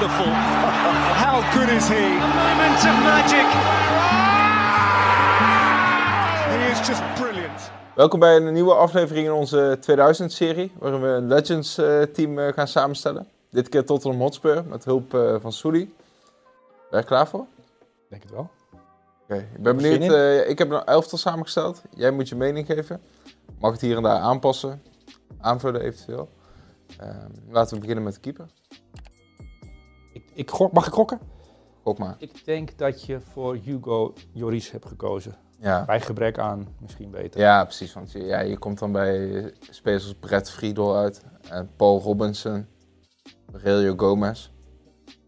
wonderful. How good is he? Moment of magic. He is just brilliant. Welkom bij een nieuwe aflevering in onze 2000-serie, waarin we een Legends-team eh, gaan samenstellen. Dit keer Tottenham Hotspur, met hulp eh, van Soeli. Ben je klaar voor? Denk het wel. Oké, ik ben benieuwd. eh, ik heb een elftal samengesteld. Jij moet je mening geven. Mag het hier en daar aanpassen, aanvullen eventueel. Ehm, laten we beginnen met de keeper. Ik, gok, mag ik gokken? Gok maar. Ik denk dat je voor Hugo Joris hebt gekozen. Ja. Bij gebrek aan misschien beter. ja, precies. Want je, ja, je komt dan bij spelers als Brett Friedel uit. En Paul Robinson. Aurelio Gomez.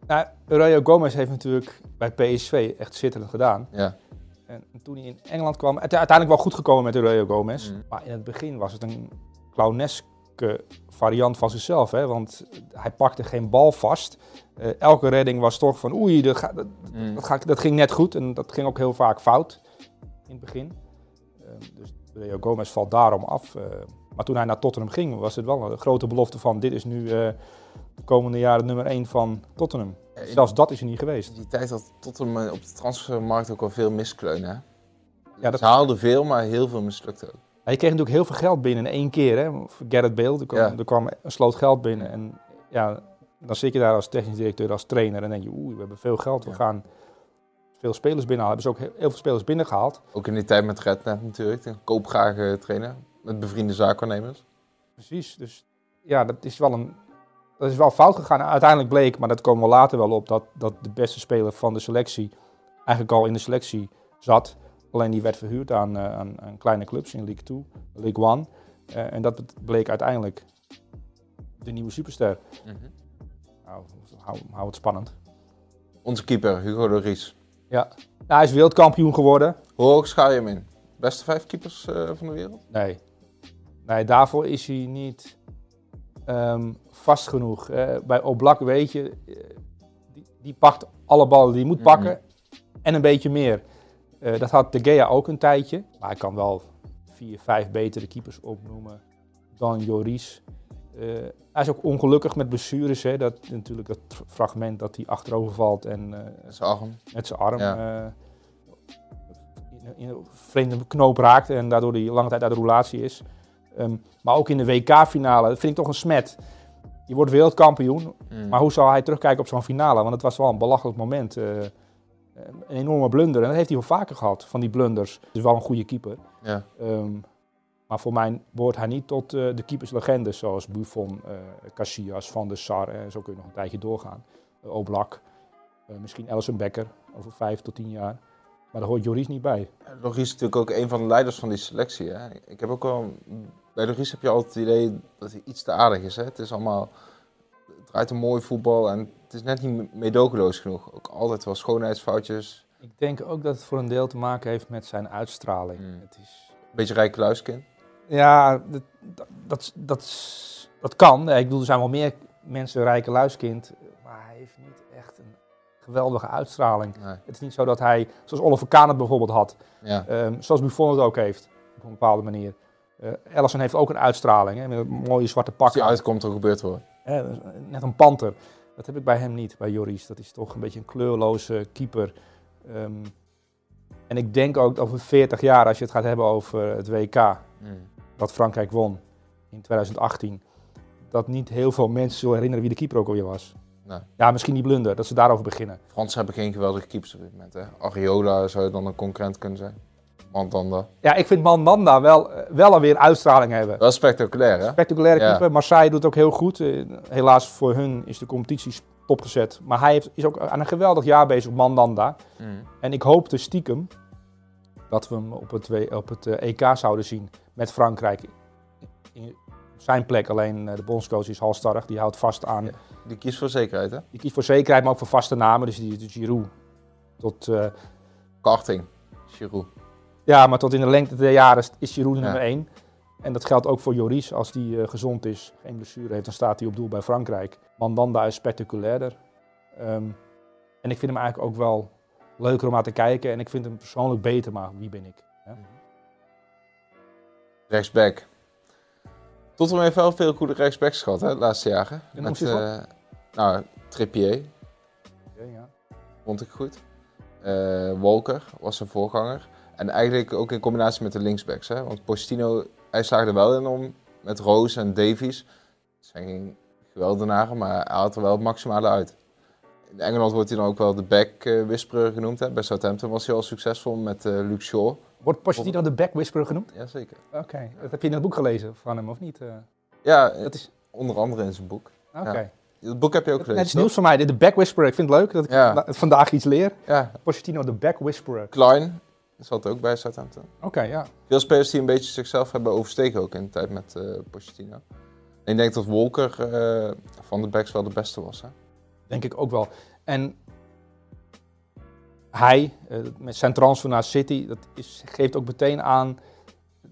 Nou, Aurelio Gomez heeft natuurlijk bij PSV echt zitterend gedaan. Ja. En toen hij in Engeland kwam, het is uiteindelijk wel goed gekomen met Aurelio Gomez. Mm. Maar in het begin was het een variant van zichzelf. Hè? Want hij pakte geen bal vast. Eh, elke redding was toch van oei, dat, ga- dat, Mm. dat, ga, dat ging net goed. En dat ging ook heel vaak fout in het begin. Ehm, dus Aurelio Gomez valt daarom af. eh. maar toen hij naar Tottenham ging, was het wel een grote belofte van dit is nu eh, de komende jaren nummer 1 van Tottenham. Ja, in- Zelfs dat is er niet geweest. Die tijd had Tottenham op de transfermarkt ook wel veel miskleunen. Ja, dat- Ze haalden veel, maar heel veel mislukte ook. Je kreeg natuurlijk heel veel geld binnen in één keer. Hè? Gareth Bale, er kwam, Ja. er kwam een sloot geld binnen. En ja, dan zit je daar als technisch directeur, als trainer en denk je, oeh, we hebben veel geld. We Ja. gaan veel spelers binnenhalen. Hebben ze ook heel, veel spelers binnengehaald. Ook in die tijd met Rednet natuurlijk, een koopgrage trainer. Met bevriende zaakwaarnemers. Precies, dus ja, dat is wel een... Dat is wel fout gegaan. Uiteindelijk bleek, maar dat komen we later wel op, dat, dat de beste speler van de selectie eigenlijk al in de selectie zat. Alleen die werd verhuurd aan, eh, aan, aan kleine clubs in League 2, League 1. Eh, en dat bleek uiteindelijk de nieuwe superster. Nou, hou, hou het spannend. Onze keeper, Hugo Lloris. Ja. Nou, hij is wereldkampioen geworden. Hoe hoog schaal je hem in? Beste vijf keepers eh, van de wereld? Nee. Nee, daarvoor is hij niet ehm, vast genoeg. Eh, bij Oblak weet je, die, die pakt alle ballen die hij moet pakken en een beetje meer. Eh, dat had De Gea ook een tijdje. Maar hij kan wel vier, vijf betere keepers opnoemen dan Joris. Eh, hij is ook ongelukkig met blessures. Hè. Dat, natuurlijk dat fragment dat hij achterover valt en eh, Zijn arm. met zijn arm Ja. in, in een vreemde knoop raakt en daardoor die lange tijd uit de roulatie is. Ehm, maar ook in de WK-finale, dat vind ik toch een smet. Je wordt wereldkampioen, Mm. maar hoe zal hij terugkijken op zo'n finale? Want het was wel een belachelijk moment. Eh, een enorme blunder. En dat heeft hij wel vaker gehad, van die blunders. Het is wel een goede keeper. Ja. Ehm, maar voor mij behoort hij niet tot eh, de keeperslegendes zoals Buffon, eh Casillas, Van der Sar. En zo kun je nog een tijdje doorgaan. Eh, Oblak, eh, misschien Ellison Becker over vijf tot tien jaar. Maar daar hoort Joris niet bij. Lloris is natuurlijk ook een van de leiders van die selectie. Hè? Ik heb ook wel... Bij Lloris heb je altijd het idee dat hij iets te aardig is. Hè? Het is allemaal... Het draait een mooi voetbal en het is net niet meedogenloos genoeg. Ook altijd wel schoonheidsfoutjes. Ik denk ook dat het voor een deel te maken heeft met zijn uitstraling. Hmm. Het is, Beetje rijk luiskind. ja, dat, dat, dat, kan. Ik bedoel, er zijn wel meer mensen rijke luiskind. Maar hij heeft niet echt een geweldige uitstraling. Nee. Het is niet zo dat hij, zoals Oliver Kahn het bijvoorbeeld had, Ja. Ehm, zoals Buffon het ook heeft, op een bepaalde manier. Eh Ellison heeft ook een uitstraling, hè, met een mooie zwarte pak. Als die uitkomt, er gebeurt. Hè, dus, eh, net een panter. Dat heb ik bij hem niet, bij Joris. Dat is toch een beetje een kleurloze keeper. Ehm, en ik denk ook over 40 jaar, als je het gaat hebben over het WK, Mm. dat Frankrijk won in 2018, dat niet heel veel mensen zullen herinneren wie de keeper ook alweer was. Nee. Ja, misschien die blunder, dat ze daarover beginnen. Fransen hebben geen geweldige keepers op dit moment. Hè? Ariola zou dan een concurrent kunnen zijn. Mandanda. Ja, ik vind Mandanda wel, eh, wel alweer uitstraling hebben. Wel spectaculair, hè? Spectaculaire Ja. keeper. Marseille doet ook heel goed. Eh, Helaas voor hun is de competitie stopgezet. Maar hij heeft, is ook aan een geweldig jaar bezig op Mandanda. Mm. En ik hoopte stiekem dat we hem op het, op het eh, EK zouden zien met Frankrijk. In zijn plek alleen de bondscoach is halstarrig. Die houdt vast aan. Ja. Die kiest voor zekerheid, hè? Die kiest voor zekerheid, maar ook voor vaste namen. Dus die, de Giroud. Tot, Karting. Giroud. Ja, maar tot in de lengte der jaren is Ja. nummer 1. En dat geldt ook voor Joris. Als die eh, gezond is, geen blessure heeft, dan staat hij op doel bij Frankrijk. Mandanda is spectaculairder. Ehm, en ik vind hem eigenlijk ook wel leuker om aan te kijken. En ik vind hem persoonlijk beter, maar wie ben ik? Ja? Rechtsback. Tottenham heeft wel veel goede rechtsbacks gehad, hè, de laatste jaren. noem Met, eh, nou, Trippier, ja. vond ik goed. Eh, Walker was zijn voorganger. En eigenlijk ook in combinatie met de linksbacks. Hè? Want Pochettino, hij slaagde er wel in om met Roos en Davies. Het zijn geen geweldenaren, maar hij haalt er wel het maximale uit. In Engeland wordt hij dan ook wel de back-whisperer genoemd. Hè? Bij Southampton was hij al succesvol met eh Luke Shaw. Wordt Pochettino de back whisperer genoemd? Jazeker. Oké, dat heb je in het boek gelezen van hem, of niet? Eh, Ja, dat is... onder andere in zijn boek. Oké. Het boek heb je ook Het gelezen, is nieuws voor mij, de back whisperer. Ik vind het leuk dat ik Ja. vandaag iets leer. Ja, Pochettino de back whisperer. Klein zat ook bij Southampton. Oké, ja. Veel spelers die een beetje zichzelf hebben oversteken ook in de tijd met eh Pochettino. En ik denk dat Walker eh, van de backs wel de beste was. Hè? Denk ik ook wel. En hij, eh, met zijn transfer naar City, dat is, geeft ook meteen aan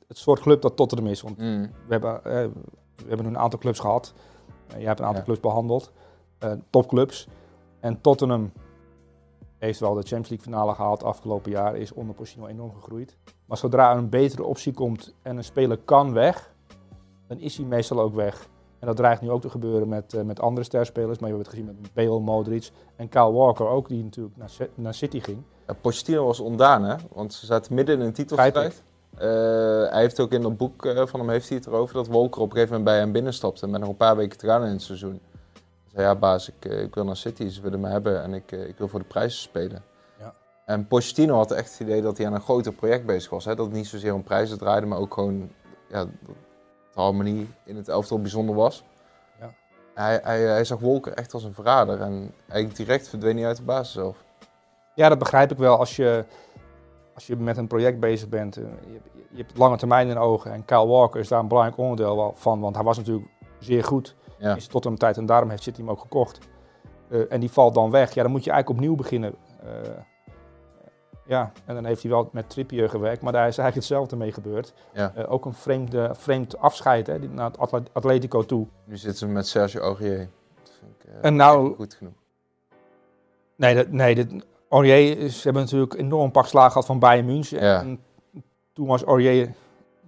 het soort club dat Tottenham is. Want Mm. we hebben, we hebben een aantal clubs gehad. Eh, jij hebt een aantal Ja. clubs behandeld. eh, topclubs. En Tottenham heeft wel de Champions League finale gehaald afgelopen jaar. Is onder Pochettino enorm gegroeid. Maar zodra er een betere optie komt en een speler kan weg, dan is hij meestal ook weg. En dat dreigt nu ook te gebeuren met, eh, met andere sterspelers. Maar je hebt het gezien met Bale, Modric en Kyle Walker ook, die natuurlijk naar, naar City ging. Ja, Pochettino was ondaan, hè? want ze zaten midden in een titelstrijd. Eh, hij heeft ook in dat boek eh, van hem heeft hij het erover dat Walker op een gegeven moment bij hem binnenstapte met nog een paar weken te gaan in het seizoen. Hij zei, ja baas, ik, eh, ik wil naar City, ze willen me hebben en ik, eh, ik wil voor de prijzen spelen. Ja. En Pochettino had echt het idee dat hij aan een groter project bezig was. Hè? Dat het niet zozeer om prijzen draaide, maar ook gewoon ja, de harmonie in het elftal bijzonder was. Ja. Hij, hij, hij zag Walker echt als een verrader en eigenlijk direct verdween hij uit de basis zelf. Ja, dat begrijp ik wel. Als je, als je met een project bezig bent, eh, je, hebt- je hebt lange termijn in ogen. En Kyle Walker is daar een belangrijk onderdeel van, want hij was natuurlijk zeer goed Ja. is tot een tijd en daarom heeft City hem ook gekocht. Eh, en die valt dan weg. Ja, dan moet je eigenlijk opnieuw beginnen. Eh, ja, en dan heeft hij wel met Trippier gewerkt, maar daar is eigenlijk hetzelfde mee gebeurd. Ja. Eh, ook een vreemde, vreemd afscheid hè, naar het Atletico toe. Nu zitten ze met Sergio Aurier. Dat vind ik En nou- goed genoeg. Nee, dat, nee dit, Aurier, is- ze hebben natuurlijk een enorm pak slaag gehad van Bayern München. Ja. En toen was Aurier,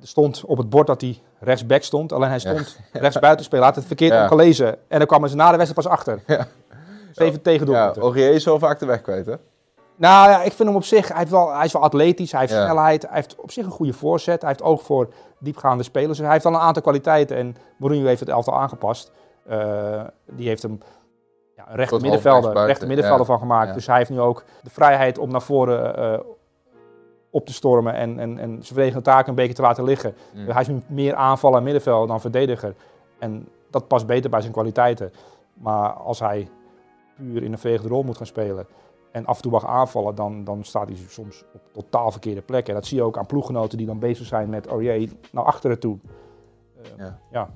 er stond op het bord dat hij rechtsback stond. Alleen hij Ja. stond rechtsbuiten spelen. Had het verkeerd Ja. gelezen. En dan kwamen ze na de wedstrijd pas achter. Ja. Zeven tegen Ja. Aurier is wel vaak de weg kwijt, hè? Nou ja, ik vind hem op zich, hij, heeft wel, hij is wel atletisch, hij heeft Ja. snelheid, hij heeft op zich een goede voorzet, hij heeft oog voor diepgaande spelers. Hij heeft wel een aantal kwaliteiten en Mourinho heeft het elftal aangepast. Eh, die heeft hem ja, een Tot middenvelder, buiten, middenvelder ja. van gemaakt. Ja. Dus hij heeft nu ook de vrijheid om naar voren eh, op te stormen en, en, en zijn verdedigende taken een beetje te laten liggen. Mm. Hij is meer aanvaller en middenvelder dan verdediger. En dat past beter bij zijn kwaliteiten. Maar als hij puur in een veegde rol moet gaan spelen en af en toe mag aanvallen, dan, dan staat hij soms op totaal verkeerde plekken. En dat zie je ook aan ploeggenoten die dan bezig zijn met Aurier naar achteren toe. Eh, Ja. ja.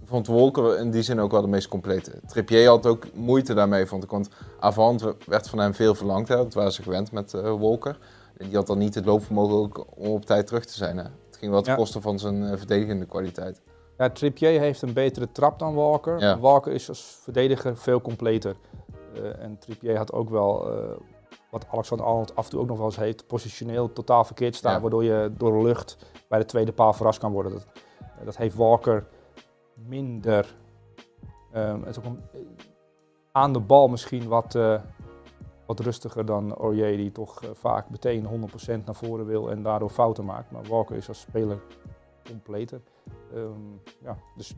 Ik vond Wolker in die zin ook wel de meest complete. Trippier had ook moeite daarmee, vond ik. Want avant werd van hem veel verlangd. Hè. Dat waren ze gewend met eh Wolker. Die had dan niet het loopvermogen ook om op tijd terug te zijn. Hè. Het ging wel ten Ja. koste van zijn eh, verdedigende kwaliteit. Ja, Trippier heeft een betere trap dan Walker. Ja. Walker is als verdediger veel completer. Eh, en Trippier had ook wel, eh, wat Alexander Arnold af en toe ook nog wel eens heeft, positioneel totaal verkeerd staan. Ja. Waardoor je door de lucht bij de tweede paal verrast kan worden. Dat, dat heeft Walker minder. Ehm, het is ook een- aan de bal misschien wat, wat rustiger dan Aurier, die toch eh, vaak meteen 100% naar voren wil en daardoor fouten maakt. Maar Walker is als speler completer. Ehm, ja, dus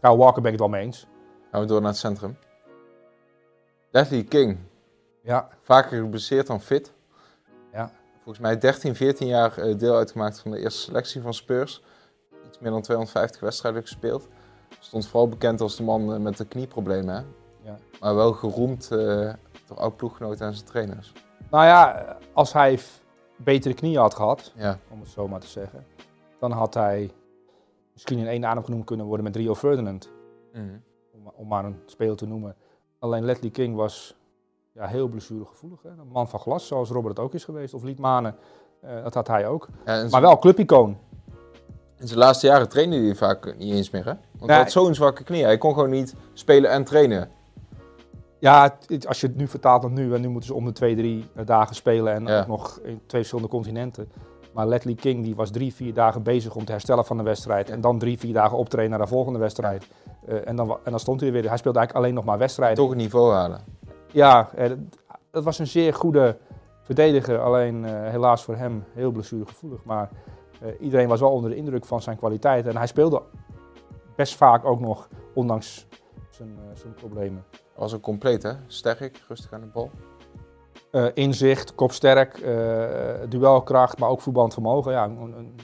Kyle Walker ben ik het wel mee eens. Gaan we door naar het centrum. Leslie King. Ja, Vaker geblesseerd dan fit. Ja. Volgens mij 13, 14 jaar eh, deel uitgemaakt van de eerste selectie van Spurs. Iets meer dan 250 wedstrijden gespeeld. Stond vooral bekend als de man eh, met de knieproblemen. Hè? Ja. Maar wel geroemd eh, door oud-ploeggenoten en zijn trainers. nou ja, als hij betere knieën had gehad, Ja, om het zo maar te zeggen, dan had hij misschien in één adem genoemd kunnen worden met Rio Ferdinand. Mhm. Om, om maar een speler te noemen. Alleen Leslie King was ja, heel blessuregevoelig. Hè? Een man van glas, zoals Robert ook is geweest. Of Liedmanen, eh dat had hij ook. Ja, Maar wel clubicoon. In zijn laatste jaren trainde hij vaak niet eens meer. Hè? Want Nee. hij had zo'n zwakke knie. Hij kon gewoon niet spelen en trainen. Ja, het- het- als je het nu vertaalt naar nu, en nu moeten ze om de twee, drie eh, dagen spelen en Ja. ook nog in twee verschillende continenten. Maar Leslie King die was drie, vier dagen bezig om te herstellen van de wedstrijd. En dan drie, vier dagen optreden naar de volgende wedstrijd. Eh, en, dan, en dan stond hij er weer. Hij speelde eigenlijk alleen nog maar wedstrijden. Toch een niveau halen. Ja, eh, dat, dat was een zeer goede verdediger. Alleen helaas voor hem heel blessuregevoelig. Maar iedereen was wel onder de indruk van zijn kwaliteit. En hij speelde best vaak ook nog, ondanks zijn, eh, zijn problemen. Was ook compleet, hè? Sterk, rustig aan de bal. Eh, inzicht, kopsterk, eh, duelkracht, maar ook voetballend vermogen. Ja, een, een, een,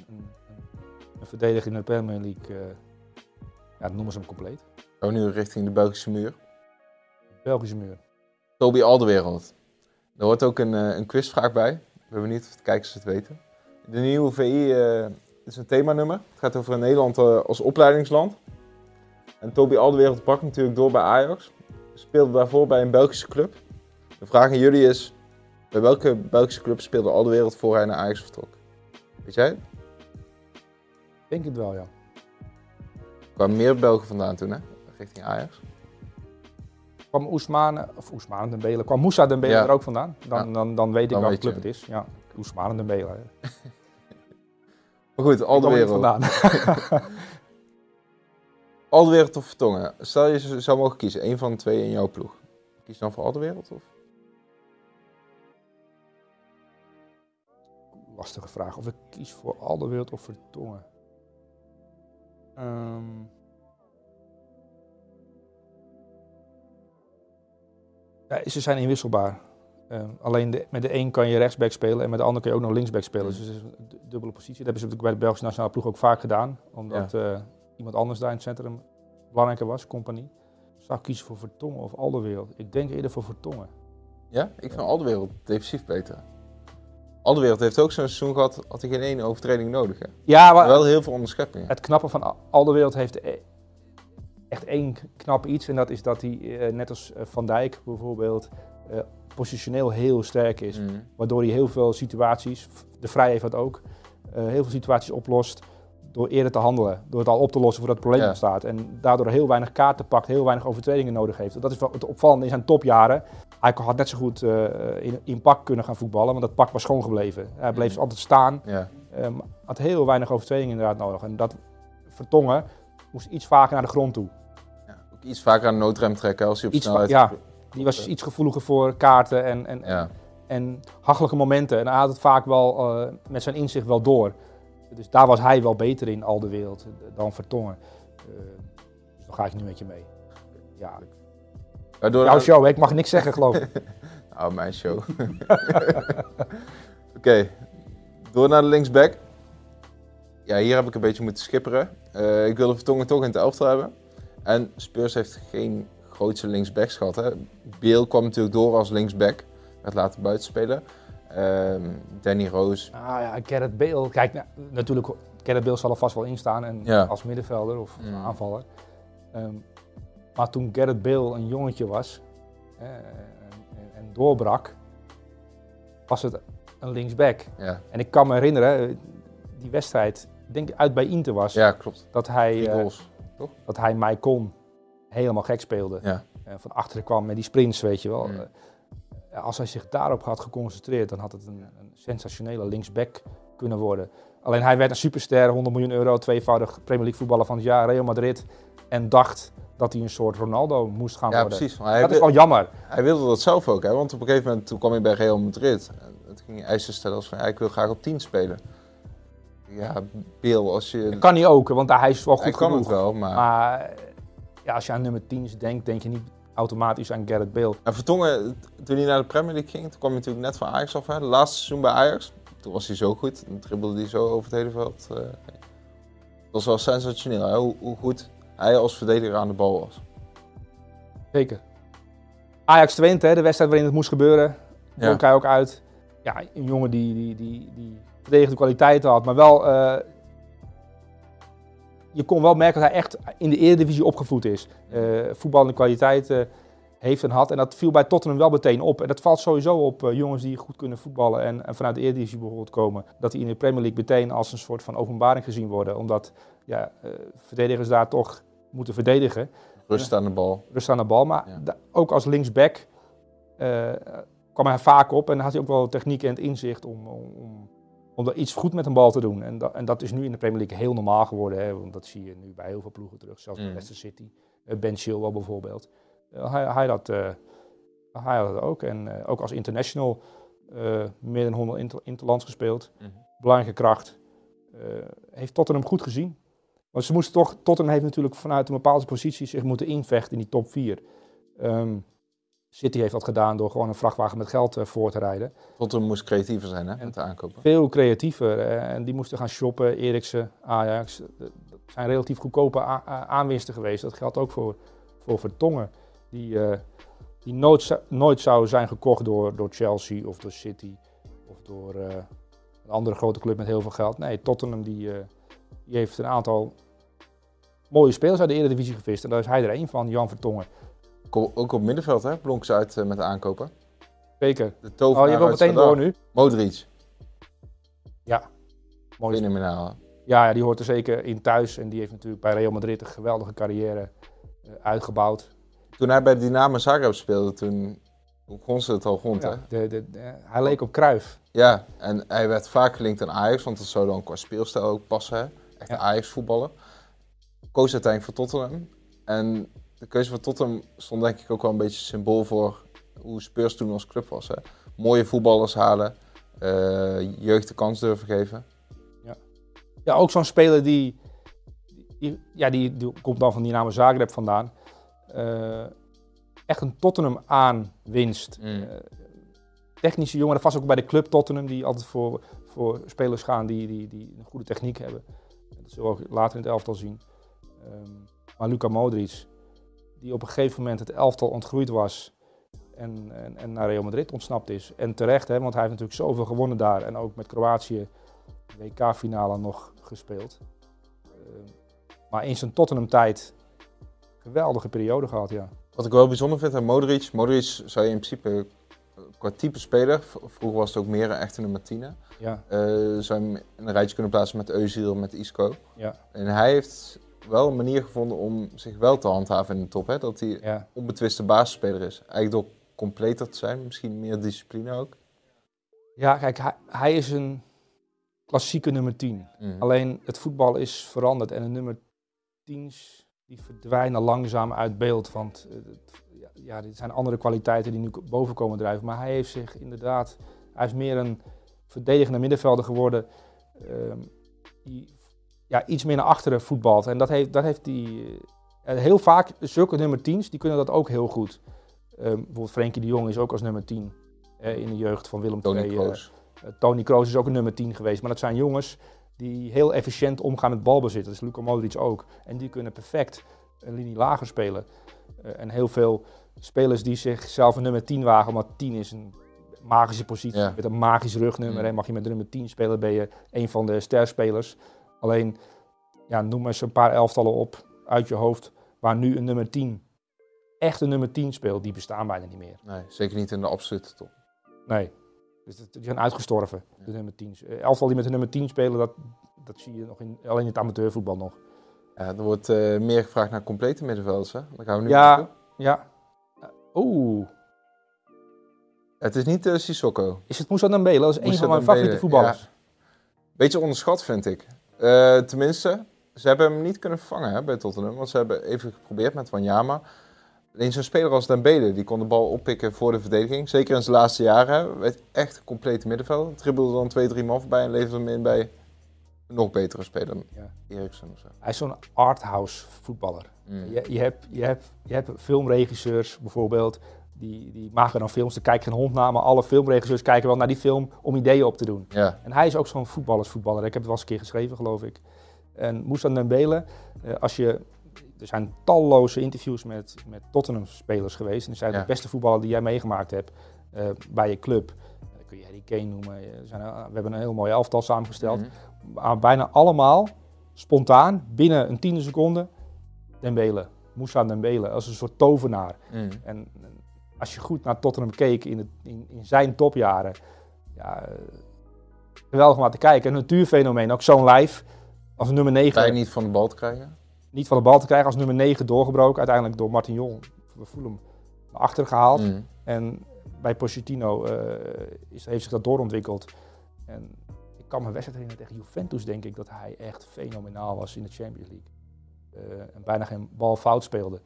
een verdediger in de Premier League, eh, ja, noemen ze hem compleet. We nu richting de Belgische muur. Belgische muur. Toby Alderwereld. Er hoort ook een, een quizvraag bij. Ik ben benieuwd of de kijkers het weten. De nieuwe VI is een themanummer. Het gaat over Nederland als opleidingsland. En Toby Alderwereld brak natuurlijk door bij Ajax. Speelde daarvoor bij een Belgische club. De vraag aan jullie is... Bij welke Belgische club speelde Alderwereld voor hij naar Ajax vertrok? Weet jij? Ik denk het wel, ja. Er kwamen meer Belgen vandaan toen, hè? Richting Ajax. Kwam Oesmane, of Oesmane Dembele, kwam Moussa Dembele Ja. er ook vandaan? Dan, Ja. dan, dan weet ik Dan welke weet je. club het is. Ja, Oesmane Dembele. hè. Maar goed, Kwam er Alderwereld of Vertongen? Stel je zou mogen kiezen, één van de twee in jouw ploeg. Kies dan voor Alderwereld? Of? Lastige vraag. Of ik kies voor Alderwereld of Vertongen. Ehm ja, ze zijn inwisselbaar. Ehm, alleen de- met de een kan je rechtsback spelen en met de ander kan je ook nog linksback spelen. Dus het is een du- dubbele positie. Dat hebben ze natuurlijk bij de Belgische nationale ploeg ook vaak gedaan. Omdat eh, iemand anders daar in het centrum belangrijker was, compagnie. Zou ik kiezen voor Vertongen of Alderwereld? Ik denk eerder voor Vertongen. Ja, ik vind Alderwereld defensief beter. Alderwereld heeft ook zo'n seizoen gehad, had hij geen één overtreding nodig. Hè? Ja, Maar wel heel veel onderscheppingen. Het knappe van Al- Alderwereld heeft e- echt één knap iets. En dat is dat hij, eh, net als eh, Van Dijk bijvoorbeeld, eh, positioneel heel sterk is. Mm. Waardoor hij heel veel situaties, de Vrij heeft dat ook, heel veel situaties oplost door eerder te handelen. Door het al op te lossen voordat het probleem Ja. ontstaat. En daardoor heel weinig kaarten pakt, heel weinig overtredingen nodig heeft. Dat is wel het opvallende in zijn topjaren. Hij had net zo goed eh, in, in pak kunnen gaan voetballen, want dat pak was schoon gebleven. Hij bleef Mhm. altijd staan. Ja. Ehm, had heel weinig overtredingen inderdaad nodig. En dat Vertongen moest iets vaker naar de grond toe. ja. Ook iets vaker aan de noodrem trekken als hij op Iets snelheid... ja. Die was iets gevoeliger voor kaarten en, en, en hachelijke momenten. En hij had het vaak wel eh, met zijn inzicht wel door. Dus daar was hij wel beter in, al de wereld, dan Vertongen. Eh, dus dan ga ik nu met je mee. Ja, jouw show, hè? ik mag niks zeggen geloof ik. Nou, mijn show. Oké, door naar de linksback. Ja, hier heb ik een beetje moeten schipperen. Eh, ik wilde Vertongen toch in het elftal hebben. En Spurs heeft geen grootste linksbacks gehad. Hè. Beel kwam natuurlijk door als linksback. Werd later buiten Ehm, Danny Roos. Ah ja, Gerrit Bale. Kijk, nou, natuurlijk, Gerrit Bale zal er vast wel in staan. En Ja. als middenvelder of Mm. aanvaller. Ehm, maar toen Gerrit Bale een jongetje was eh, en, en- doorbrak, was het een linksback. Ja, En ik kan me herinneren, eh, die wedstrijd, ik denk uit bij Inter was, ja klopt. dat hij, eh, goals. dat hij Maicon helemaal gek speelde. Ja. En van achteren kwam met die sprints, weet je wel. Mm. Als hij zich daarop had geconcentreerd, dan had het een, een sensationele linksback kunnen worden. Alleen hij werd een superster, 100 miljoen euro, tweevoudig Premier League voetballer van het jaar, Real Madrid. En dacht dat hij een soort Ronaldo moest gaan Ja, worden. precies. Maar hij, Dat is wel jammer. hij wilde dat zelf ook, hè? want op een gegeven moment toen kwam hij bij Real Madrid. En toen ging hij eisen stellen als van, ja, ik wil graag op 10 spelen. Ja, Beel, als je... Dat kan hij ook, want hij is wel goed hij kan genoeg. het wel, maar... Maar ja, als je aan nummer 10 denkt, denk je niet automatisch aan Gareth Bale. En Vertongen, toen hij naar de Premier League ging, toen kwam hij natuurlijk net van Ajax af. Hè? De laatste seizoen bij Ajax. Toen was hij zo goed. Dan dribbelde hij zo over het hele veld. eh. Dat was wel sensationeel, hè? Hoe, hoe goed hij als verdediger aan de bal was. Zeker. Ajax Twente, hè, de wedstrijd waarin het moest gebeuren. Ja. Hij ook uit. Ja, een jongen die, die, die, die verdedigende kwaliteiten had, maar wel... eh, je kon wel merken dat hij echt in de Eredivisie opgevoed is. Eh voetballende kwaliteiten heeft en had. En dat viel bij Tottenham wel meteen op. En dat valt sowieso op eh, jongens die goed kunnen voetballen en, en vanuit de Eredivisie bijvoorbeeld komen. Dat die in de Premier League meteen als een soort van openbaring gezien worden. Omdat ja, eh, verdedigers daar toch moeten verdedigen Rust aan de bal. rust aan de bal. Maar Ja. ook als linksback eh, kwam hij vaak op en had hij ook wel techniek en het inzicht om, om, om, er iets goed met een bal te doen. En, dat en dat is nu in de Premier League heel normaal geworden. Hè, want dat zie je nu bij heel veel ploegen terug. Zelfs bij Mm. Leicester City. Eh, ben Chilwell bijvoorbeeld. Eh, hij, hij, dat, eh, Hij had het ook. En ook als international meer dan 100 inter interlands gespeeld. Mhm. Belangrijke kracht. Heeft Tottenham goed gezien. Want ze moesten toch, Tottenham heeft natuurlijk vanuit een bepaalde positie zich moeten invechten in die top 4. Ehm, City heeft dat gedaan door gewoon een vrachtwagen met geld eh, voor te rijden. Tottenham moest creatiever zijn hè, met de aankopen. Veel creatiever. eh, en die moesten gaan shoppen. Eriksen, Ajax. Dat zijn relatief goedkope aanwinsten geweest. Dat geldt ook voor, voor Vertongen. Die, eh, die nooit, zou- nooit zou zijn gekocht door, door Chelsea of door City. Of door een andere grote club met heel veel geld. Nee, Tottenham die, die heeft een aantal mooie spelers uit de Eredivisie gevist. En daar is hij er één van, Jan Vertongen. Ook op middenveld hè, blonk ze uit eh, met de aankopen. Zeker. De tovenaar Oh, je wil meteen door nu? Modric, Mooi fenomenaal. Ja, ja, die hoort er zeker in thuis. En die heeft natuurlijk bij Real Madrid een geweldige carrière eh, uitgebouwd. Toen hij bij Dynamo Zagreb speelde, toen begon ze het al rond hè. Ja, de, de, de- hij leek op Kruif. Ja, en hij werd vaak gelinkt aan Ajax, want dat zou dan qua speelstijl ook passen. Hè? Echt Ja. een Ajax-voetballer. Koos uiteindelijk voor Tottenham. En de keuze voor Tottenham stond denk ik ook wel een beetje symbool voor hoe Spurs toen als club was. Hè? Mooie voetballers halen, eh, jeugd de kans durven geven. Ja, ook zo'n speler die, die, ja, die, die komt dan van Dynamo Zagreb vandaan. Eh, echt een Tottenham aanwinst. Mm. Eh, technische jongen, dat vast ook bij de club Tottenham, die altijd voor, voor spelers gaan die, die, die een goede techniek hebben. Dat zullen we ook later in het elftal zien. Ehm, maar Luka Modric, die op een gegeven moment het elftal ontgroeid was en, en, en naar Real Madrid ontsnapt is. En terecht, hè, want hij heeft natuurlijk zoveel gewonnen daar en ook met Kroatië de WK-finale nog gespeeld. Ehm, maar in zijn Tottenham-tijd geweldige periode gehad, ja. Wat ik wel bijzonder vind aan Modric, Modric zou je in principe eh, qua type speler, vroeger was het ook meer een echte nummer 10, hè, ja, eh, zou je hem in een rijtje kunnen plaatsen met Özil, met Isco. ja, En hij heeft wel een manier gevonden om zich wel te handhaven in de top. Hè? Dat hij ja. onbetwiste basisspeler is. Eigenlijk door completer te zijn, misschien meer discipline ook. Ja, kijk, hij, hij is een klassieke nummer 10. Mm. Alleen het voetbal is veranderd en de nummer 10's die verdwijnen langzaam uit beeld. Want eh, ja, dit zijn andere kwaliteiten die nu boven komen drijven. Maar hij heeft zich inderdaad, hij is meer een verdedigende middenvelder geworden. ehm, die ja, iets meer naar achteren voetbalt. En dat heeft, dat heeft die, eh, heel vaak, zulke nummer 10's, die kunnen dat ook heel goed. Ehm, bijvoorbeeld Frenkie de Jong is ook als nummer 10 eh, in de jeugd van Willem Tony II. eh, Kroos. eh, Tony Kroos is ook een nummer 10 geweest. Maar dat zijn jongens die heel efficiënt omgaan met balbezit. Dat is Luka Modric ook. En die kunnen perfect een linie lager spelen. En heel veel spelers die zichzelf een nummer 10 wagen, omdat 10 is een magische positie Ja. met een magisch rugnummer. Mm. En mag je met nummer 10 spelen, ben je een van de sterspelers. Alleen, ja, noem eens een paar elftallen op uit je hoofd waar nu een nummer 10, echt een nummer 10 speelt. Die bestaan bijna niet meer. Nee, zeker niet in de absolute top. Nee. Dus die zijn uitgestorven, de nummer 10's. Eh, Elftal die met de nummer 10 spelen, dat, dat zie je nog in, alleen in het amateurvoetbal nog. Ja, er wordt eh, meer gevraagd naar complete middenvelders. Hè? Daar gaan we nu Ja. Ja. Eh, Oeh. Het is niet uh, Sissoko. Is het Moussa Dembele? Dat is een van mijn favoriete voetballers. ja. Beetje onderschat, vind ik. Eh, tenminste, ze hebben hem niet kunnen vervangen hè, bij Tottenham. Want ze hebben even geprobeerd met Wanyama. Alleen zo'n speler als Dembele, die kon de bal oppikken voor de verdediging. Zeker in zijn laatste jaren. Werd echt een complete middenveld. Dribbelde dan twee, drie man voorbij en leverde hem in bij een nog betere speler. Ja. Eriksen of zo. Hij is zo'n arthouse voetballer. Mm. Je, je, hebt, je, hebt, je hebt filmregisseurs bijvoorbeeld, die, die maken dan films, daar kijkt geen hond naar, maar alle filmregisseurs kijken wel naar die film om ideeën op te doen. Ja, En hij is ook zo'n voetballersvoetballer. Ik heb het wel eens een keer geschreven, geloof ik. En Moussa Dembele, eh, als je... Er zijn talloze interviews met, met Tottenham-spelers geweest. En die zijn Ja. de beste voetballer die jij meegemaakt hebt eh, bij je club. Dat kun je Harry Kane noemen. Zijn, eh, we hebben een heel mooi elftal samengesteld. Mhm. Maar bijna allemaal, spontaan, binnen een tiende seconde, Dembele. Moussa Dembele, als een soort tovenaar. Mm. En en als je goed naar Tottenham keek in, het, in, in zijn topjaren, ja, eh, geweldig om naar te kijken. Een natuurfenomeen, ook zo'n lijf als nummer 9 Blij niet van de bal te krijgen. niet van de bal te krijgen, als nummer 9 doorgebroken. Uiteindelijk door Martin Jong, we voelen hem, naar achter gehaald. Mm. En bij Pochettino eh, is, heeft zich dat doorontwikkeld. En ik kan me wedstrijd herinneren tegen Juventus, denk ik, dat hij echt fenomenaal was in de Champions League. Eh, en bijna geen bal fout speelde.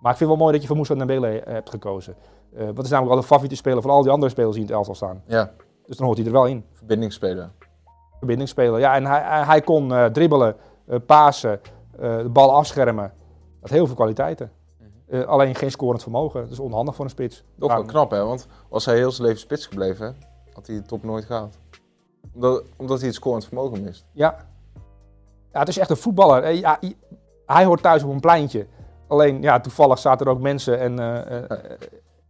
Maar ik vind het wel mooi dat je voor Moussa Dembele eh, hebt gekozen. Uh, want het is namelijk al de favoriete speler van al die andere spelers die in het elftal staan. Ja, Dus dan hoort hij er wel in. verbindingsspeler. Verbindingsspeler. Ja, en hij, hij, kon eh, dribbelen, eh, pasen, eh, de bal afschermen. Dat heel veel kwaliteiten. Eh, alleen geen scorend vermogen. Dat is onhandig voor een spits. Ja, wel knap, hè? Want was hij heel zijn leven spits gebleven, had hij de top nooit gehaald. Omdat, omdat hij het scorend vermogen mist. Ja. ja, het is echt een voetballer. Eh, Ja, hij hoort thuis op een pleintje. Alleen, ja, toevallig zaten er ook mensen en, eh, eh, eh,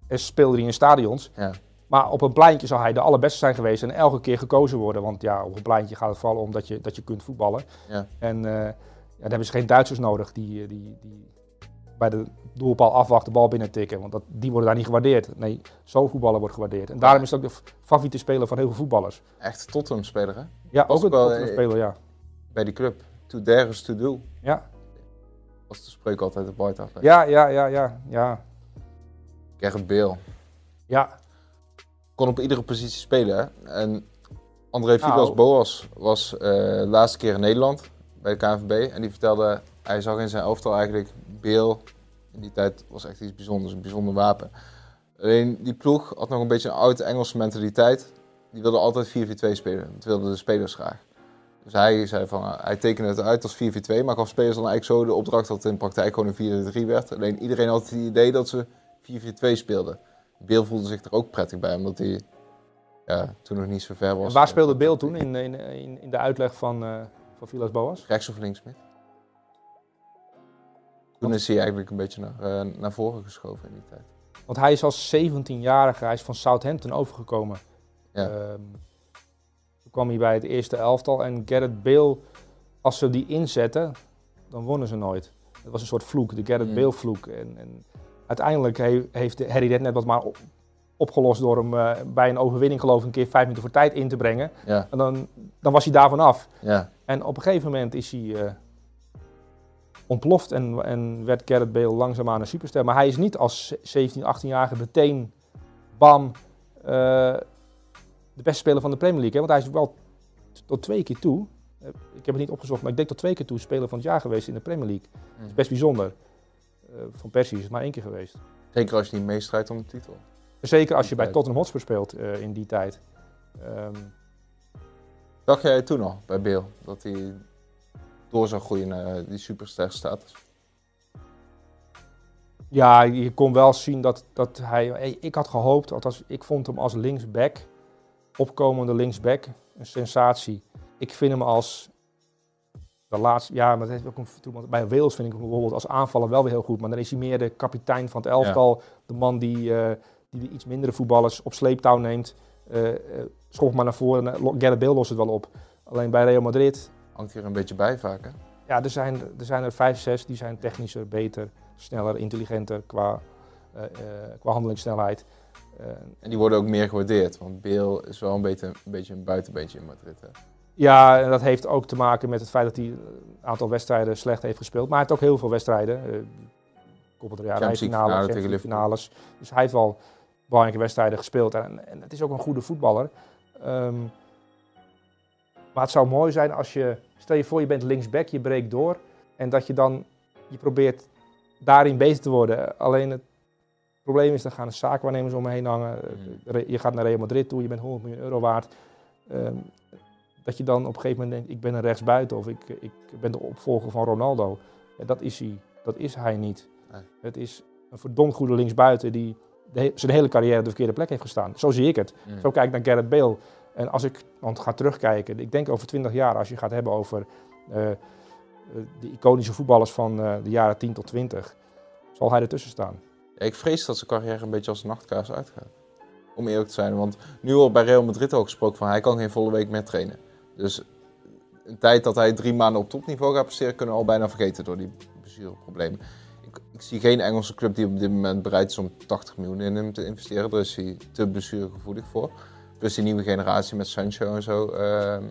en speelde hij in stadions. Ja. Maar op een pleintje zou hij de allerbeste zijn geweest en elke keer gekozen worden. Want ja, op een pleintje gaat het vooral om dat je, dat je kunt voetballen. Ja. En ja, dan hebben ze geen Duitsers nodig die, die, die bij de doelpaal afwachten, de bal binnen tikken. Want dat, die worden daar niet gewaardeerd. Nee, zo'n voetballer wordt gewaardeerd. En daarom is het ook de favoriete speler van heel veel voetballers. Echt Tottenham-speler, hè? Ja, Was ook een wel, Tottenham eh, speler, ja. Bij die club. To dare is to do. Ja, Was de spreuk altijd op White Hart. ja, ja, ja, ja. ja. Gerrit Beel. Ja, Kon op iedere positie spelen, hè? En André Nou. Vilas Boas was eh, de laatste keer in Nederland bij de KNVB. En die vertelde, hij zag in zijn elftal eigenlijk Beel. In die tijd was echt iets bijzonders, een bijzonder wapen. Alleen die ploeg had nog een beetje een oude Engelse mentaliteit. Die wilde altijd 4-4-2 spelen. Dat wilden de spelers graag. Dus hij zei van, eh, hij tekende het uit als 4-4-2, maar gaf spelers dan eigenlijk zo de opdracht dat het in praktijk gewoon een 4-3 werd. Alleen iedereen had het idee dat ze 4-4-2 speelden. Beel voelde zich er ook prettig bij, omdat hij ja, toen nog niet zo ver was. En waar speelde Beel toen in, in, in, de uitleg van, eh van Vilas Boas? Rechts of links mid. Toen is hij eigenlijk een beetje naar, eh, naar voren geschoven in die tijd. Want hij is als 17-jarige, hij is van Southampton overgekomen. Ja. Ehm, kwam hij bij het eerste elftal en Gareth Bale, als ze die inzetten, dan wonnen ze nooit. Het was een soort vloek, de Gareth Mm. Bale vloek. En, en uiteindelijk he- heeft Harry net wat maar op- opgelost door hem eh, bij een overwinning geloof ik een keer vijf minuten voor tijd in te brengen. Ja, En dan, dan was hij daarvan af. ja. En op een gegeven moment is hij eh, ontploft en, en werd Gareth Bale langzaamaan een superster. Maar hij is niet als 17, 18-jarige meteen, bam, eh, de beste speler van de Premier League. Hè? Want hij is wel tot twee keer toe, eh, ik heb het niet opgezocht, maar ik denk tot twee keer toe speler van het jaar geweest in de Premier League. Dat is best bijzonder. Eh, van Persie is het maar één keer geweest. Zeker als je niet meestrijdt om de titel. Zeker als je bij. Tottenham Hotspur speelt eh, in die tijd. Ehm, Dacht jij toen al bij Beel dat hij door zou groeien naar die superster status? Ja, je kon wel zien dat, dat hij. Ik had gehoopt, althans, ik vond hem als linksback, opkomende linksback, een sensatie. Ik vind hem als. De laatste, ja, maar dat heeft ook een Bij Wales vind ik hem bijvoorbeeld als aanvaller wel weer heel goed. Maar dan is hij meer de kapitein van het elftal. De man die, eh, die de iets mindere voetballers op sleeptouw neemt. eh, schopt maar naar voren. Gareth Bale lost het wel op. Alleen bij Real Madrid, Hangt hier een beetje bij vaak, hè? ja, er zijn er, zijn er vijf, zes die zijn technischer, beter, sneller, intelligenter qua, eh, qua handelingssnelheid. Eh, En die worden ook meer gewaardeerd. Want Beel is wel een beetje een, beetje een buitenbeentje in Madrid. Hè? ja, en dat heeft ook te maken met het feit dat hij een aantal wedstrijden slecht heeft gespeeld. Maar hij heeft ook heel veel wedstrijden. Uh, Copa del Rey, Champions League finale, finale Champions tegen finales. Dus hij heeft wel belangrijke wedstrijden gespeeld. En, en het is ook een goede voetballer. Ehm, maar het zou mooi zijn als je, stel je voor je bent linksback, je breekt door. En dat je dan, je probeert daarin beter te worden. Alleen het probleem is, dan gaan de zaakwaarnemers om me heen hangen. Re- Je gaat naar Real Madrid toe, je bent 100 miljoen euro waard. Ehm, dat je dan op een gegeven moment denkt, ik ben een rechtsbuiten of ik, ik ben de opvolger van Ronaldo. Ja, dat is hij, dat is hij niet. Nee. Het is een verdomd goede linksbuiten die de zijn hele carrière op de verkeerde plek heeft gestaan. Zo zie ik het. Mm. Zo kijk ik naar Gareth Bale. En als ik want ga terugkijken, ik denk over 20 jaar, als je gaat hebben over eh, eh, de iconische voetballers van eh, de jaren 10 tot 20, zal hij ertussen staan. Ik vrees dat zijn carrière een beetje als een nachtkaars uitgaat. Om eerlijk te zijn. Want nu wordt bij Real Madrid al gesproken van hij kan geen volle week meer trainen. Dus een tijd dat hij drie maanden op topniveau gaat presteren, kunnen we al bijna vergeten door die blessureproblemen. Ik, ik zie geen Engelse club die op dit moment bereid is om 80 miljoen in hem te investeren. Daar is hij te blessuregevoelig voor. Plus die nieuwe generatie met Sancho en zo. ehm,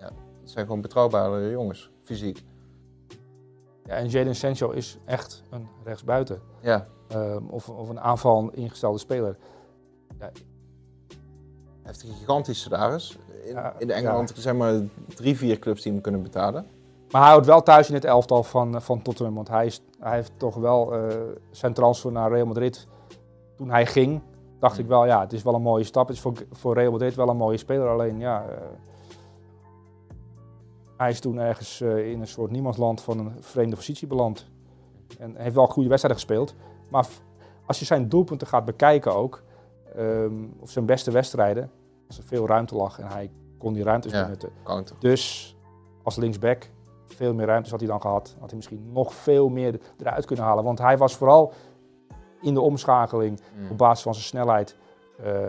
ja, zijn gewoon betrouwbare jongens, fysiek. Ja, en Jadon Sancho is echt een rechtsbuiten. Ja, Ehm, of, of een aanval ingestelde speler. Hij heeft een gigantisch salaris. In, Ja, in Engeland zijn maar drie, vier clubs die hem kunnen betalen. Maar hij houdt wel thuis in het elftal van, eh, van Tottenham. Want hij, is, hij heeft toch wel eh, zijn transfer naar Real Madrid. Toen hij ging, dacht ik wel, ja, het is wel een mooie stap. Het is voor, voor Real Madrid wel een mooie speler. Alleen, ja, eh, hij is toen ergens eh, in een soort niemandsland van een vreemde positie beland. En heeft wel goede wedstrijden gespeeld. Maar als je zijn doelpunten gaat bekijken ook, ehm, of zijn beste wedstrijden, als er veel ruimte lag en hij kon die ruimtes Ja. benutten. Counter. Dus als linksback, veel meer ruimtes had hij dan gehad. Had hij misschien nog veel meer eruit kunnen halen. Want hij was vooral in de omschakeling Mm. op basis van zijn snelheid eh,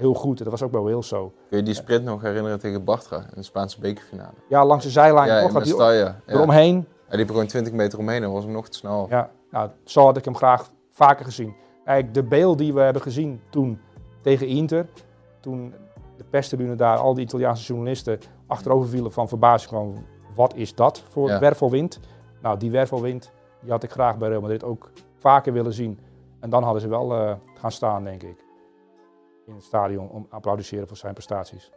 heel goed. En dat was ook bij Wales zo. Kun je die sprint nog herinneren tegen Bartra in de Spaanse bekerfinale? Ja, langs de zijlijn ja, toch? Ja. eromheen. Hij liep er gewoon 20 meter omheen en was hem nog te snel. Ja, nou, zo had ik hem graag vaker gezien. Eigenlijk de beeld die we hebben gezien toen tegen Inter, toen de perstribune daar, al die Italiaanse journalisten achterover vielen van verbazing van wat is dat voor Ja. wervelwind? Nou, die wervelwind die had ik graag bij Real Madrid ook vaker willen zien. En dan hadden ze wel eh, gaan staan, denk ik, in het stadion om te applaudisseren voor zijn prestaties.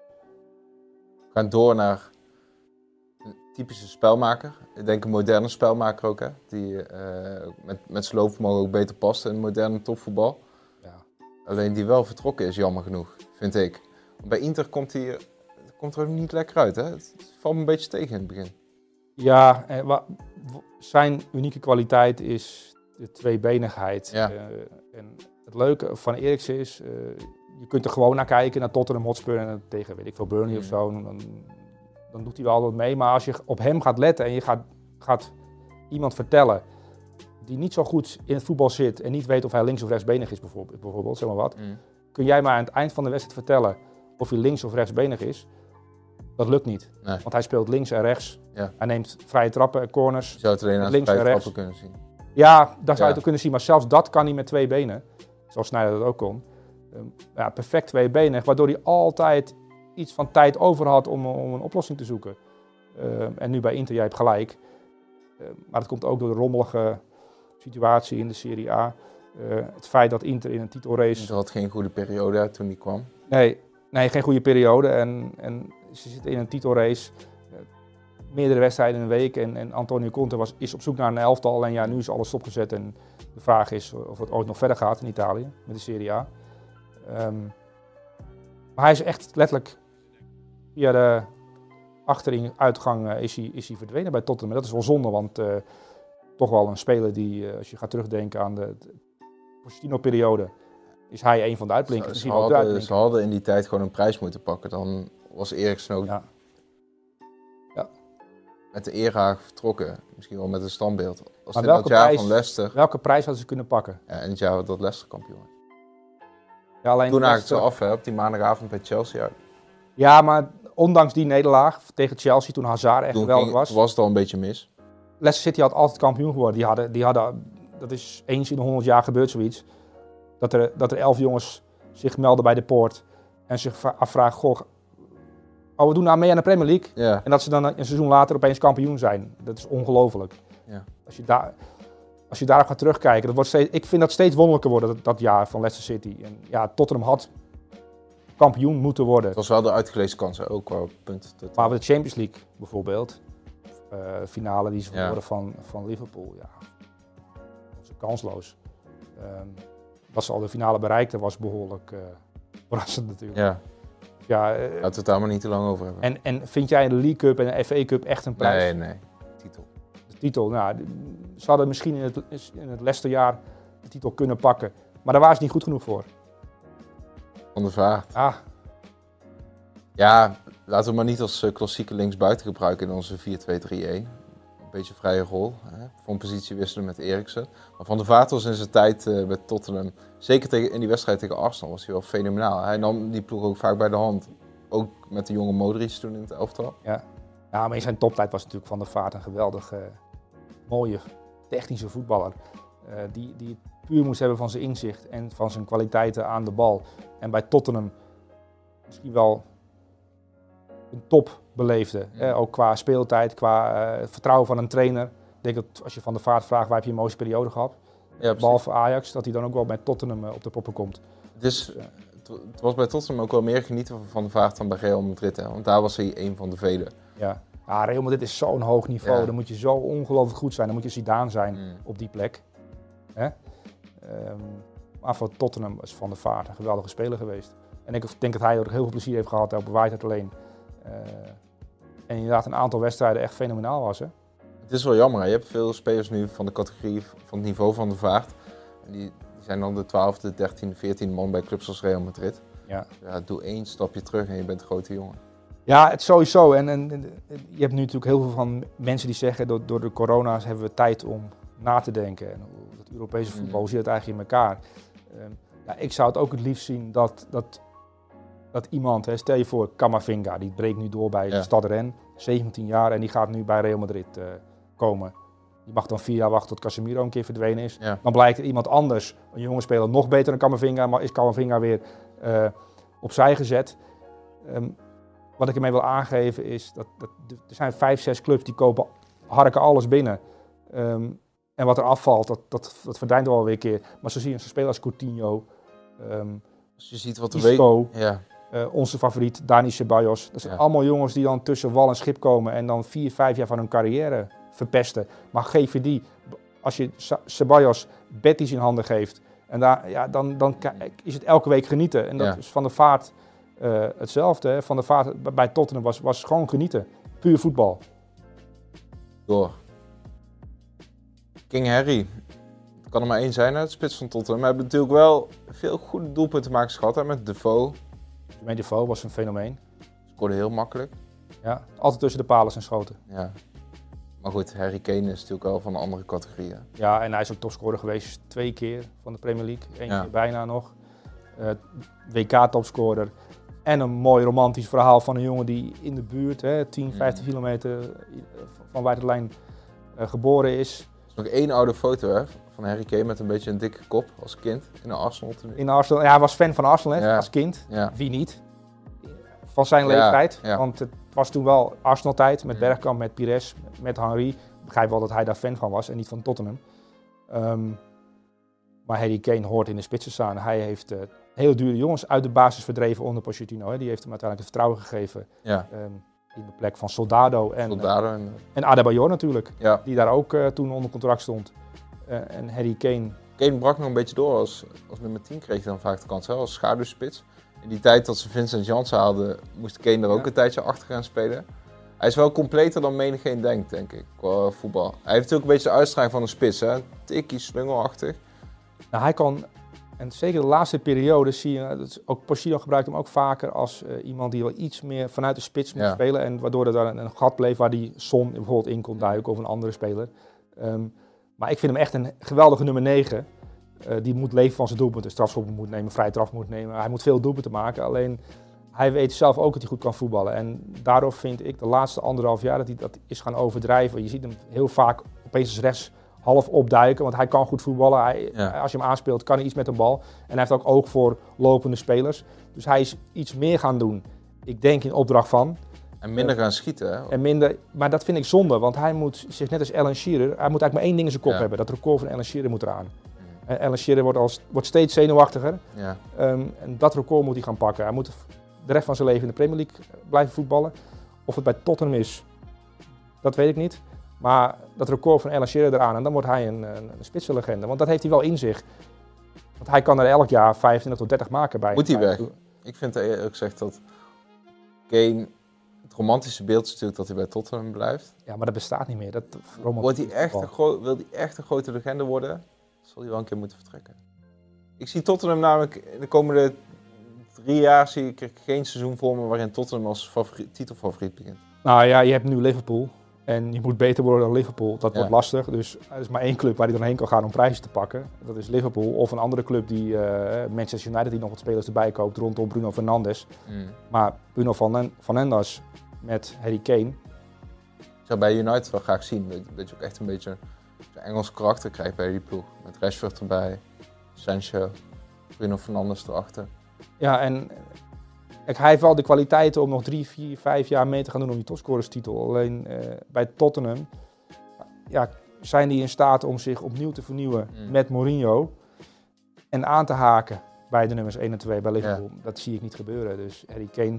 We gaan door naar een typische spelmaker. Ik denk een moderne spelmaker ook, hè? Die eh, met, met zijn loopvermogen ook beter past in moderne topvoetbal. Ja. Alleen die wel vertrokken is, jammer genoeg, vind ik. Want bij Inter komt hij komt er ook niet lekker uit, hè? Het valt me een beetje tegen in het begin. Ja, eh, zijn unieke kwaliteit is de tweebenigheid. Ja. Eh, en het leuke van Eriksen is, je kunt er gewoon naar kijken, naar Tottenham Hotspur en tegen, weet ik veel, Burnley of Mm. zo. Dan, dan doet hij wel wat mee. Maar als je op hem gaat letten en je gaat, gaat iemand vertellen die niet zo goed in het voetbal zit en niet weet of hij links of rechtsbenig is bijvoorbeeld, bijvoorbeeld zeg maar wat. Kun jij maar aan het eind van de wedstrijd vertellen of hij links of rechtsbenig is? Dat lukt niet. Nee. Want hij speelt links en rechts. Ja. Hij neemt vrije trappen en corners. Je zou het Links en rechts. trappen kunnen zien. Ja, daar zou je Ja. kunnen zien. Maar zelfs dat kan hij met twee benen. Zoals Sneijder dat ook kon. Ehm, ja, perfect tweebenig. Waardoor hij altijd iets van tijd over had om, om een oplossing te zoeken. Ehm, en nu bij Inter, jij hebt gelijk. Ehm, maar dat komt ook door de rommelige situatie in de Serie A. Het feit dat Inter in een titelrace... Ze had geen goede periode toen die kwam. Nee, nee, geen goede periode. En, en ze zitten in een titelrace. Eh, meerdere wedstrijden in een week. En, en Antonio Conte was, is op zoek naar een elftal. En ja, nu is alles stopgezet. En de vraag is of het ooit nog verder gaat in Italië met de Serie A. Ehm, maar hij is echt letterlijk via de achteruitgang eh, is, hij, is hij verdwenen bij Tottenham. En dat is wel zonde, want eh, toch wel een speler die, eh, als je gaat terugdenken aan de, de Pochettino-periode, is hij een van de uitblinkers. Ze, de hadden, ze hadden in die tijd gewoon een prijs moeten pakken. Dan was Eriksen ook Ja. Ja. met de erehaag vertrokken. Misschien wel met een standbeeld. Als Maar welke jaar prijs- van Leicester. Welke prijs hadden ze kunnen pakken? Ja, in het jaar dat Leicester kampioen. Ja, alleen Toen haakte ze af hè, op die maandagavond bij Chelsea. uit. Ja, maar ondanks die nederlaag tegen Chelsea, toen Hazard echt Toen geweldig ging- was. was het al een beetje mis. Leicester City had altijd kampioen geworden. Die hadden, die hadden, dat is eens in de 100 jaar gebeurd zoiets. Dat er, dat er elf jongens zich melden bij de poort en zich afvragen, goh, oh, we doen nou mee aan de Premier League. Ja, En dat ze dan een seizoen later opeens kampioen zijn. Dat is ongelooflijk. Ja. Als je daar... Als je daarop gaat terugkijken, dat wordt steeds, ik vind dat steeds wonderlijker worden, dat, dat jaar van Leicester City. En ja, Tottenham had kampioen moeten worden. het was wel de uitgelezen kans hè, ook qua punten. Maar de Champions League bijvoorbeeld, eh, finale die ze Ja. verloren van, van Liverpool, ja, dat is kansloos. Ehm, dat ze al de finale bereikten was behoorlijk eh verrassend natuurlijk. Ja, Ja, eh, laten we het daar maar niet te lang over hebben. en, en vind jij de League Cup en de FA Cup echt een prijs? nee, nee. Titel. Nou, ze hadden misschien in het, in het Leicesterjaar de titel kunnen pakken, maar daar waren ze niet goed genoeg voor. Vaart. Ah, Ja, laten we maar niet als eh, klassieke linksbuiten gebruiken in onze 4-2-3-1. Een beetje vrije rol. Hè? Van positie wisselen met Eriksen. Maar Van der Vaart was in zijn tijd eh bij Tottenham, zeker tegen, in die wedstrijd tegen Arsenal, was hij wel fenomenaal. Hij nam die ploeg ook vaak bij de hand. Ook met de jonge Modric toen in het elftal. Ja. ja, maar in zijn toptijd was natuurlijk Van der Vaart een geweldig eh, mooie technische voetballer. eh, die, die het puur moest hebben van zijn inzicht en van zijn kwaliteiten aan de bal. En bij Tottenham misschien wel een top beleefde. Ja. ook qua speeltijd, qua eh, vertrouwen van een trainer. Ik denk dat als je Van der Vaart vraagt, waar heb je een mooiste periode gehad? Ja. Behalve Ajax, dat hij dan ook wel met Tottenham eh, op de poppen komt. Het, is, het, was bij Tottenham ook wel meer genieten van der Vaart dan bij Real Madrid. Hè? Want daar was hij een van de velen. Ja. Ja, Real Madrid is zo'n hoog niveau. Ja. Dan moet je zo ongelooflijk goed zijn. Dan moet je Zidane zijn Mm. op die plek. Hè? Ehm, maar voor Tottenham is Van der Vaart een geweldige speler geweest. En ik denk dat hij er ook heel veel plezier heeft gehad op Whitehead alleen. Eh, en inderdaad een aantal wedstrijden echt fenomenaal was. Hè? Het is wel jammer, hè. je hebt veel spelers nu van de categorie van het niveau van de vaart. En die zijn dan de 12e, 13e, 14e man bij clubs als Real Madrid. Ja. Ja, doe één stapje terug en je bent een grote jongen. Ja, het sowieso. En, en, en je hebt nu natuurlijk heel veel van mensen die zeggen... door, door de corona's hebben we tijd om na te denken. En het Europese voetbal, Mm. hoe zit het eigenlijk in elkaar? Ehm, ja, ik zou het ook het liefst zien dat, dat, dat iemand... Hè, stel je voor, Camavinga, die breekt nu door bij Ja. de Stad Ren. 17 jaar en die gaat nu bij Real Madrid eh, komen. Die mag dan vier jaar wachten tot Casemiro een keer verdwenen is. Ja. Dan blijkt er iemand anders, een jonge speler, nog beter dan Camavinga. Maar is Camavinga weer eh, opzij gezet. Ehm, wat ik ermee wil aangeven is dat, dat er zijn vijf, zes clubs die kopen, harken alles binnen. Ehm, en wat er afvalt, dat, dat, dat verdwijnt wel weer een keer. Maar zo zie je een speler als Coutinho, Als je ziet wat. Isco, Ja, eh, onze favoriet Dani Ceballos. Dat zijn Ja. allemaal jongens die dan tussen wal en schip komen en dan vier, vijf jaar van hun carrière verpesten. Maar geef je die, als je Ceballos Betis in handen geeft, en daar, ja, dan, dan is het elke week genieten. En dat Ja. is van de vaart eh, hetzelfde. Hè. Van de vaart bij- Tottenham was, was gewoon genieten. Puur voetbal. door. King Harry. Het kan er maar één zijn uit de spits van Tottenham. We hebben natuurlijk wel veel goede doelpunten maken gehad hè, met Defoe. Jermaine Defoe was een fenomeen. Scoorde heel makkelijk. Ja, altijd tussen de palen zijn schoten. Ja. Maar goed, Harry Kane is natuurlijk wel van een andere categorie. hè. Ja, en hij is ook topscorer geweest twee keer van de Premier League. Eén Ja. keer bijna nog. Eh, WK-topscorer. En een mooi romantisch verhaal van een jongen die in de buurt, hè, 10, 15 kilometer eh, van waar de lijn eh, geboren is. Er is nog één oude foto hè, van Harry Kane met een beetje een dikke kop als kind in een Arsenal. In Arsenal. Ja, hij was fan van Arsenal hè, Ja. als kind. Ja. Wie niet? Van zijn leeftijd. ja. Want het was toen wel Arsenal-tijd met Mm. Bergkamp, met Pires, met Henry. Ik begrijp wel dat hij daar fan van was en niet van Tottenham. Ehm, maar Harry Kane hoort in de spitsen staan. Hij heeft eh, hele dure jongens uit de basis verdreven onder Pochettino. Hè. Die heeft hem uiteindelijk het vertrouwen gegeven Ja, ehm, in de plek van Soldado en, Soldado en... en Adebayor natuurlijk. Ja, Die daar ook eh, toen onder contract stond. Eh, en Harry Kane Kane brak nog een beetje door als, als nummer 10 kreeg hij dan vaak de kans hè, als schaduwspits. In die tijd dat ze Vincent Janssen hadden, moest Kane er ook Ja. een tijdje achter gaan spelen. Hij is wel completer dan menigeen denkt, denk ik, qua voetbal. Hij heeft natuurlijk een beetje de uitstraling van een spits, hè. Tikkie, slungelachtig. Nou, hij kan, en zeker de laatste periode zie je, dat is ook Pochettino gebruikt hem ook vaker als eh, iemand die wel iets meer vanuit de spits moet Ja. spelen. En waardoor er daar een, een gat bleef waar die Son bijvoorbeeld in kon duiken of een andere speler. Ehm, maar ik vind hem echt een geweldige nummer 9. Eh, die moet leven van zijn doelpunten, strafschoppen moet nemen, vrije traf moet nemen. Hij moet veel doelpunten maken, alleen hij weet zelf ook dat hij goed kan voetballen. En daardoor vind ik de laatste anderhalf jaar dat hij dat is gaan overdrijven. Je ziet hem heel vaak opeens rechts half opduiken, want hij kan goed voetballen. Hij, Ja. Als je hem aanspeelt, kan hij iets met een bal. En hij heeft ook oog voor lopende spelers. Dus hij is iets meer gaan doen. Ik denk in opdracht van. En minder gaan schieten, hè. En minder, maar dat vind ik zonde, want hij moet zich net als Alan Shearer, hij moet eigenlijk maar één ding in zijn kop Ja. hebben. Dat record van Alan Shearer moet eraan. En Alan Shearer wordt, als, wordt steeds zenuwachtiger. Ja. Ehm, en dat record moet hij gaan pakken. Hij moet de rest van zijn leven in de Premier League blijven voetballen. Of het bij Tottenham is, dat weet ik niet. Maar dat record van Alan Shearer eraan en dan wordt hij een, een, een spitsenlegende. Want dat heeft hij wel in zich. Want hij kan er elk jaar 25 tot 30 maken bij. Moet hij weg? Ik vind eerlijk gezegd dat Kane... Het romantische beeld is natuurlijk dat hij bij Tottenham blijft. Ja, maar dat bestaat niet meer. Dat Wordt hij echt een wil hij echt een grote legende worden, zal hij wel een keer moeten vertrekken. Ik zie Tottenham namelijk in de komende drie jaar zie ik geen seizoen voor me waarin Tottenham als favoriet, titelfavoriet begint. Nou ja, je hebt nu Liverpool. En je moet beter worden dan Liverpool. Dat Ja. wordt lastig. Dus er is maar één club waar hij dan heen kan gaan om prijzen te pakken. Dat is Liverpool. Of een andere club die eh, Manchester United die nog wat spelers erbij koopt rondom Bruno Fernandes. Maar Bruno Van Fernandes met Harry Kane. Ik zou bij United wel graag zien dat, dat je ook echt een beetje een Engels karakter krijgt bij die ploeg. Met Rashford erbij, Sancho, Bruno Fernandes erachter. Ja, en kijk, hij heeft wel de kwaliteiten om nog drie, vier, vijf jaar mee te gaan doen om die topscorerstitel. Alleen eh, bij Tottenham ja, zijn die in staat om zich opnieuw te vernieuwen Mm. met Mourinho. En aan te haken bij de nummers 1 en 2 bij Liverpool. Dat zie ik niet gebeuren. Dus Harry Kane,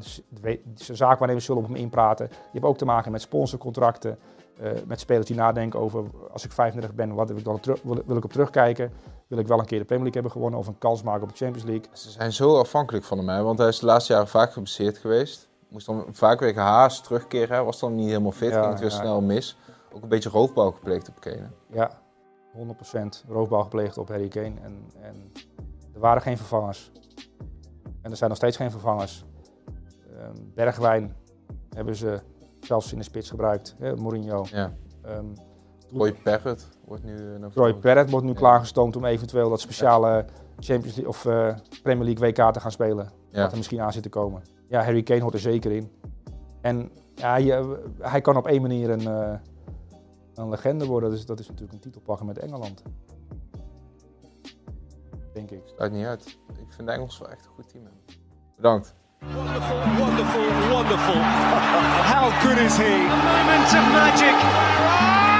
zijn zaakwaarnemers zullen op hem inpraten. Je hebt ook te maken met sponsorcontracten. eh, met spelers die nadenken over, als ik 35 ben, wat wil ik, dan terug, wil, wil ik op terugkijken? Wil ik wel een keer de Premier League hebben gewonnen of een kans maken op de Champions League? Ze zijn zo afhankelijk van hem, want hij is de laatste jaren vaak geblesseerd geweest. Moest dan vaak weer gehaast terugkeren, was dan niet helemaal fit, Ja, ging het weer ja. snel mis. Ook een beetje roofbouw gepleegd op Kane. Ja, 100% roofbouw gepleegd op Harry Kane. En, en er waren geen vervangers. En er zijn nog steeds geen vervangers. Ehm, Bergwijn hebben ze zelfs in de spits gebruikt. Hè, Mourinho. Ja. Ehm Troy Parrott wordt nu... eh. Perret wordt nu Ja. klaargestoomd om eventueel dat speciale Champions League of eh, Premier League WK te gaan spelen. Ja. Wat er misschien aan zit te komen. Ja, Harry Kane hoort er zeker in. En ja, je- hij kan op één manier een, eh, een legende worden. Dus dat is natuurlijk een titel pakken met Engeland. Denk ik. Sluit niet uit. Ik vind de Engels wel echt een goed team. Bedankt. Wonderful, wonderful, wonderful. How good is he? moment of magic.